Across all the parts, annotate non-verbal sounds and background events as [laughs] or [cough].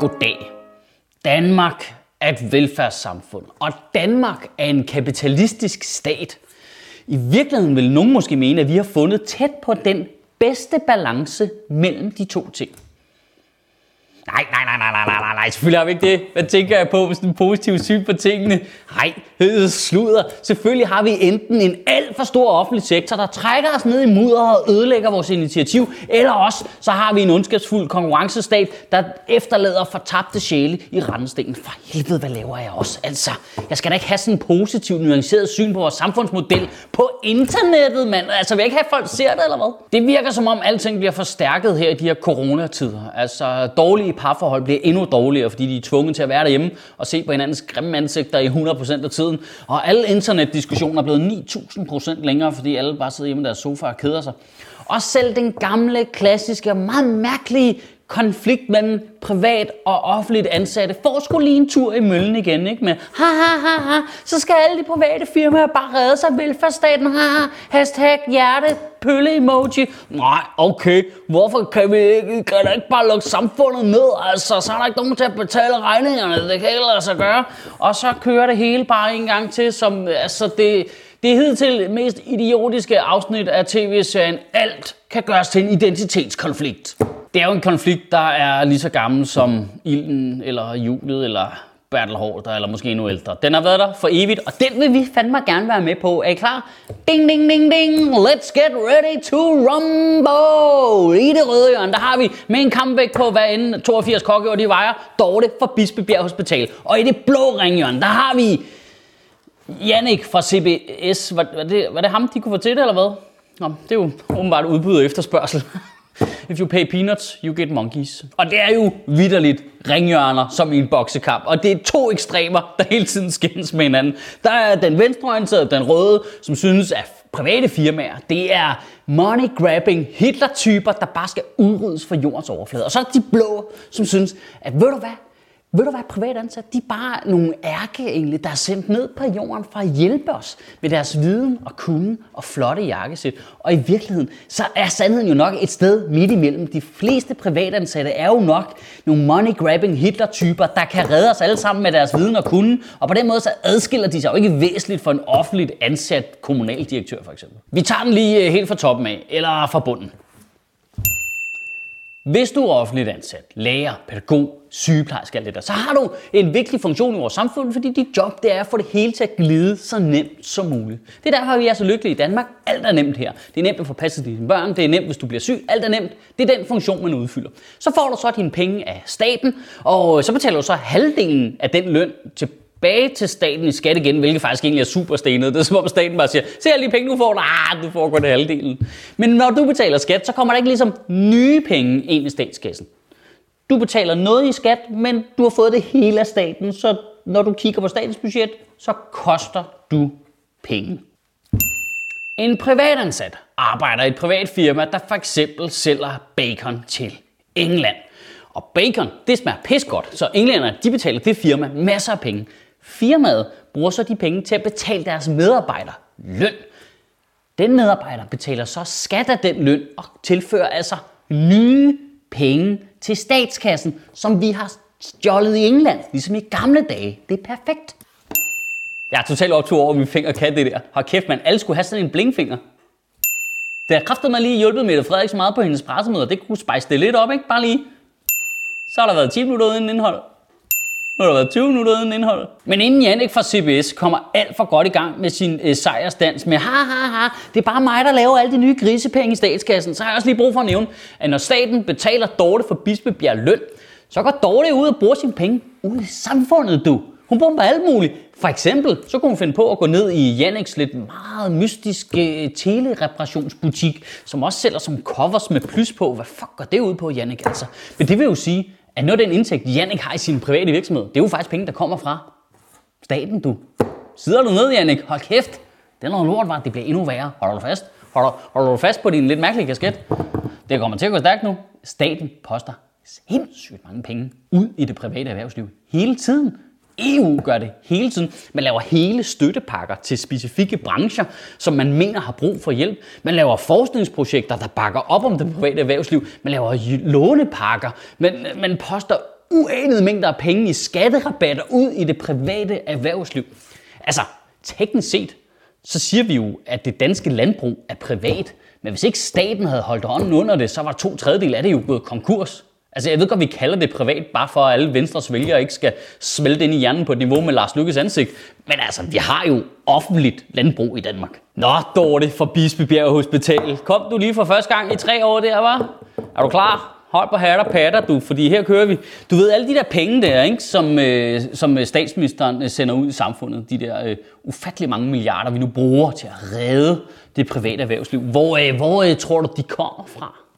Goddag. Danmark er et velfærdssamfund, og Danmark er en kapitalistisk stat. I virkeligheden vil nogen måske mene, at vi har fundet tæt på den bedste balance mellem de to ting. Nej, nej, nej, nej, nej, nej, nej, selvfølgelig har vi ikke det. Hvad tænker jeg på med sådan en positiv syn på tingene? Nej, det sludder. Selvfølgelig har vi enten en alt for stor offentlig sektor, der trækker os ned i mudder og ødelægger vores initiativ, eller også så har vi en ondskabsfuld konkurrencestat, der efterlader fortabte sjæle i randstenen. For helvede, hvad laver jeg også? Altså, jeg skal da ikke have sådan en positiv, nuanceret syn på vores samfundsmodel på internettet, mand. Altså, vil jeg ikke have, at folk ser det, eller hvad? Det virker som om, alting bliver forstærket her i de her coronatider. Altså, dårlige parforhold bliver endnu dårligere, fordi de er tvunget til at være derhjemme og se på hinandens grimme ansigter i 100% af tiden. Og alle internetdiskussioner er blevet 9000% længere, fordi alle bare sidder hjemme i deres sofa og keder sig. Og selv den gamle, klassiske og meget mærkelige konflikt mellem privat og offentligt ansatte får skulle lige en tur i møllen igen, ikke? Med ha ha ha ha, så skal alle de private firmaer bare redde sig velfærdsstaten, ha ha, hashtag hjerte, pølle emoji. Nej, okay, hvorfor kan vi ikke, kan der ikke bare lukke samfundet ned, altså, så er der ikke nogen til at betale regningerne, det kan ikke lade sig gøre. Og så kører det hele bare en gang til, som, altså, det, det er hidtil mest idiotiske afsnit af tv-serien Alt kan gøres til en identitetskonflikt. Det er jo en konflikt, der er lige så gammel som ilden, eller julet, eller Bertel Hårder, eller måske endnu ældre. Den har været der for evigt, og den vil vi fandme gerne være med på. Er I klar? Ding, ding, ding, ding. Let's get ready to rumble. I det røde hjørne, der har vi med en kampvægt på, hvad end 82 kokke og de vejer, Dorte fra Bispebjerg Hospital. Og i det blå ringhjørne, der har vi Jannik fra CBS. Var, var, det, var det ham, de kunne få til det, eller hvad? Nå, det er jo åbenbart udbud og efterspørgsel. [laughs] If you pay peanuts, you get monkeys. Og det er jo vidderligt ringhjørner som i en boksekamp. Og det er to ekstremer, der hele tiden skændes med hinanden. Der er den venstreorienterede, den røde, som synes, at private firmaer, det er money-grabbing Hitler-typer, der bare skal udryddes fra jordens overflade. Og så er de blå, som synes, at ved du hvad, ved du hvad, privatansat, de er bare nogle ærkeengle, der er sendt ned på jorden for at hjælpe os med deres viden og kunde og flotte jakkesæt. Og i virkeligheden, så er sandheden jo nok et sted midt imellem. De fleste privatansatte er jo nok nogle money-grabbing Hitler-typer, der kan redde os alle sammen med deres viden og kunde. Og på den måde så adskiller de sig jo ikke væsentligt for en offentligt ansat kommunaldirektør for eksempel. Vi tager den lige øh, helt fra toppen af, eller fra bunden. Hvis du er offentligt ansat, lærer, pædagog, sygeplejerske alt det der, så har du en vigtig funktion i vores samfund, fordi dit job det er at få det hele til at glide så nemt som muligt. Det er derfor, vi er så lykkelige i Danmark. Alt er nemt her. Det er nemt at få passet dine børn, det er nemt, hvis du bliver syg. Alt er nemt. Det er den funktion, man udfylder. Så får du så dine penge af staten, og så betaler du så halvdelen af den løn til tilbage til staten i skat igen, hvilket faktisk egentlig er super stenet. Det er som om staten bare siger, se alle de penge, du får, ah, du får kun halvdelen. Men når du betaler skat, så kommer der ikke ligesom nye penge ind i statskassen. Du betaler noget i skat, men du har fået det hele af staten, så når du kigger på statens budget, så koster du penge. En privatansat arbejder i et privat firma, der for eksempel sælger bacon til England. Og bacon, det smager pis godt, så englænderne de betaler det firma masser af penge. Firmaet bruger så de penge til at betale deres medarbejdere løn. Den medarbejder betaler så skat af den løn og tilfører altså nye penge til statskassen, som vi har stjålet i England, ligesom i gamle dage. Det er perfekt. Jeg er totalt optur over, at min finger kan det der. Har kæft, man. Alle skulle have sådan en blinkfinger. Det har kræftet mig lige hjulpet Mette Frederik så meget på hendes pressemøder. Det kunne spice det lidt op, ikke? Bare lige. Så har der været 10 minutter uden indhold. Nu har der været 20 minutter uden indhold. Men inden Jannik fra CBS kommer alt for godt i gang med sin øh, sejrsdans med ha ha ha, det er bare mig, der laver alle de nye grisepenge i statskassen, så har jeg også lige brug for at nævne, at når staten betaler Dorte for Bispebjerg løn, så går Dorte ud og bruger sine penge ude i samfundet, du. Hun bomber alt muligt. For eksempel, så kunne hun finde på at gå ned i Janiks lidt meget mystiske øh, telereparationsbutik, som også sælger som covers med plus på. Hvad fuck går det ud på, Janik? Altså, men det vil jo sige, at noget af den indtægt, Janik har i sin private virksomhed, det er jo faktisk penge, der kommer fra staten, du. Sidder du ned, Janik? Hold kæft. Det er noget lort, var. Det bliver endnu værre. Hold du fast. Holder, holder du fast på din lidt mærkelige kasket? Det kommer til at gå stærkt nu. Staten poster sindssygt mange penge ud i det private erhvervsliv hele tiden. EU gør det hele tiden. Man laver hele støttepakker til specifikke brancher, som man mener har brug for hjælp. Man laver forskningsprojekter, der bakker op om det private erhvervsliv. Man laver lånepakker. Man, man poster uanede mængder af penge i skatterabatter ud i det private erhvervsliv. Altså, teknisk set, så siger vi jo, at det danske landbrug er privat. Men hvis ikke staten havde holdt hånden under det, så var to tredjedel af det jo gået konkurs. Altså, jeg ved godt, vi kalder det privat, bare for at alle Venstres vælgere ikke skal smelte ind i hjernen på et niveau med Lars Lykkes ansigt. Men altså, vi har jo offentligt landbrug i Danmark. Nå, Dorte fra Bispebjerg Hospital. Kom du lige for første gang i tre år der, var? Er du klar? Hold på hat og patter, du, fordi her kører vi. Du ved, alle de der penge der, ikke, som, øh, som øh, statsministeren øh, sender ud i samfundet, de der øh, ufattelig mange milliarder, vi nu bruger til at redde det private erhvervsliv. Hvor, øh, hvor øh, tror du, de kommer fra?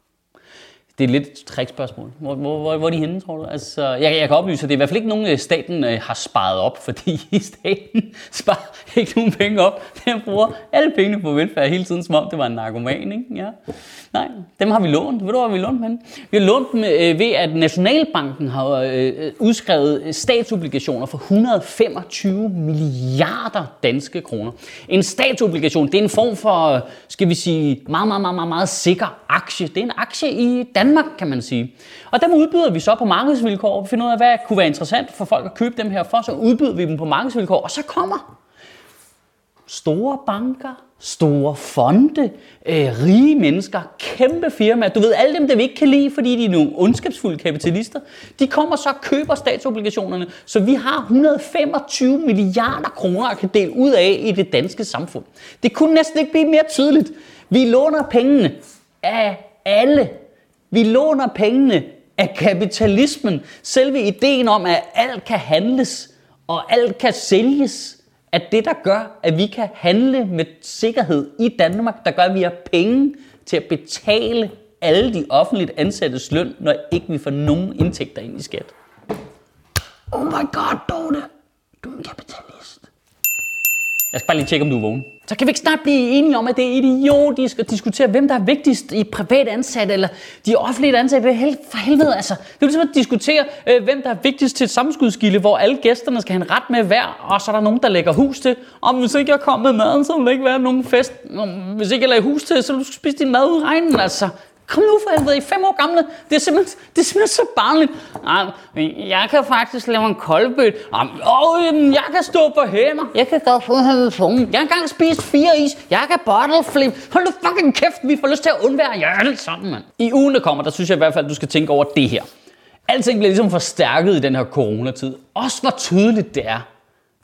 Det er lidt et trickspørgsmål. Hvor, hvor, hvor, hvor er de henne, tror du? Altså, jeg, jeg kan oplyse, at det er i hvert fald ikke nogen, øh, staten øh, har sparet op, fordi [laughs] staten sparer ikke nogen penge op. Den bruger alle pengene på velfærd hele tiden, som om det var en narkoman. Ikke? Ja. Nej, dem har vi lånt. Ved du, hvor vi lånt dem Vi har lånt dem øh, ved, at Nationalbanken har øh, øh udskrevet statsobligationer for 125 milliarder danske kroner. En statsobligation, det er en form for, skal vi sige, meget, meget, meget, meget, meget sikker aktie. Det er en aktie i Danmark, kan man sige. Og dem udbyder vi så på markedsvilkår. Vi finder ud af, hvad kunne være interessant for folk at købe dem her for. Så udbyder vi dem på markedsvilkår, og så kommer store banker, store fonde, øh, rige mennesker, kæmpe firmaer. Du ved, alle dem, der vi ikke kan lide, fordi de er nogle ondskabsfulde kapitalister, de kommer så og køber statsobligationerne, så vi har 125 milliarder kroner at kan dele ud af i det danske samfund. Det kunne næsten ikke blive mere tydeligt. Vi låner pengene af alle. Vi låner pengene af kapitalismen. Selve ideen om, at alt kan handles og alt kan sælges, at det, der gør, at vi kan handle med sikkerhed i Danmark, der gør, at vi har penge til at betale alle de offentligt ansattes løn, når ikke vi får nogen indtægter ind i skat. Oh my god, Dorte. Du er en kapitalist. Jeg skal bare lige tjekke, om du er vågen. Så kan vi ikke snart blive enige om, at det er idiotisk at diskutere, hvem der er vigtigst i privat ansat eller de offentlige ansatte. For helvede, altså. Det er ligesom at diskutere, øh, hvem der er vigtigst til et sammenskudskilde, hvor alle gæsterne skal have en ret med hver, og så er der nogen, der lægger hus til. Om hvis ikke jeg kommer med maden, så vil der ikke være nogen fest. Hvis ikke jeg lægger hus til, så vil du spise din mad ud i regnen, altså. Kom nu for helvede, I fem år gamle. Det er simpelthen, det er simpelthen så barnligt. Nej, jeg kan faktisk lave en koldbøt. Åh, jeg kan stå på hænder. Jeg kan godt få telefonen. Jeg har engang spist fire is. Jeg kan bottle flip. Hold nu fucking kæft, vi får lyst til at undvære hjertet sammen, mand. I ugen, der kommer, der synes jeg i hvert fald, at du skal tænke over det her. Alting bliver ligesom forstærket i den her coronatid. Også hvor tydeligt det er,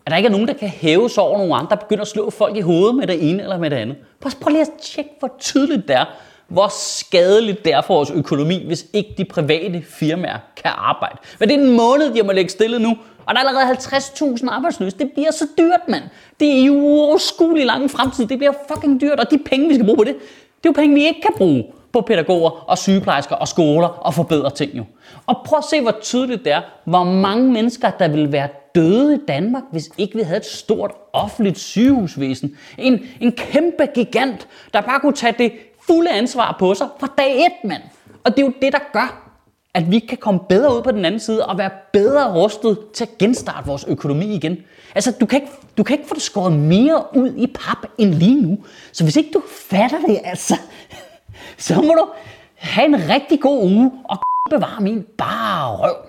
at der ikke er nogen, der kan hæve sig over nogle andre, der begynder at slå folk i hovedet med det ene eller med det andet. Prøv, prøv lige at tjekke, hvor tydeligt det er, hvor skadeligt det er for vores økonomi, hvis ikke de private firmaer kan arbejde. Men det er en måned, de må lægge stille nu, og der er allerede 50.000 arbejdsløse. Det bliver så dyrt, mand. Det er jo uoverskuelig lang fremtid. Det bliver fucking dyrt, og de penge, vi skal bruge på det, det er jo penge, vi ikke kan bruge på pædagoger og sygeplejersker og skoler og forbedre ting jo. Og prøv at se, hvor tydeligt det er, hvor mange mennesker, der vil være døde i Danmark, hvis ikke vi havde et stort offentligt sygehusvæsen. En, en kæmpe gigant, der bare kunne tage det fulde ansvar på sig fra dag et, mand. Og det er jo det, der gør, at vi kan komme bedre ud på den anden side og være bedre rustet til at genstarte vores økonomi igen. Altså, du kan ikke, du kan ikke få det skåret mere ud i pap end lige nu. Så hvis ikke du fatter det, altså, [laughs] så må du have en rigtig god uge og bevare min bare røv.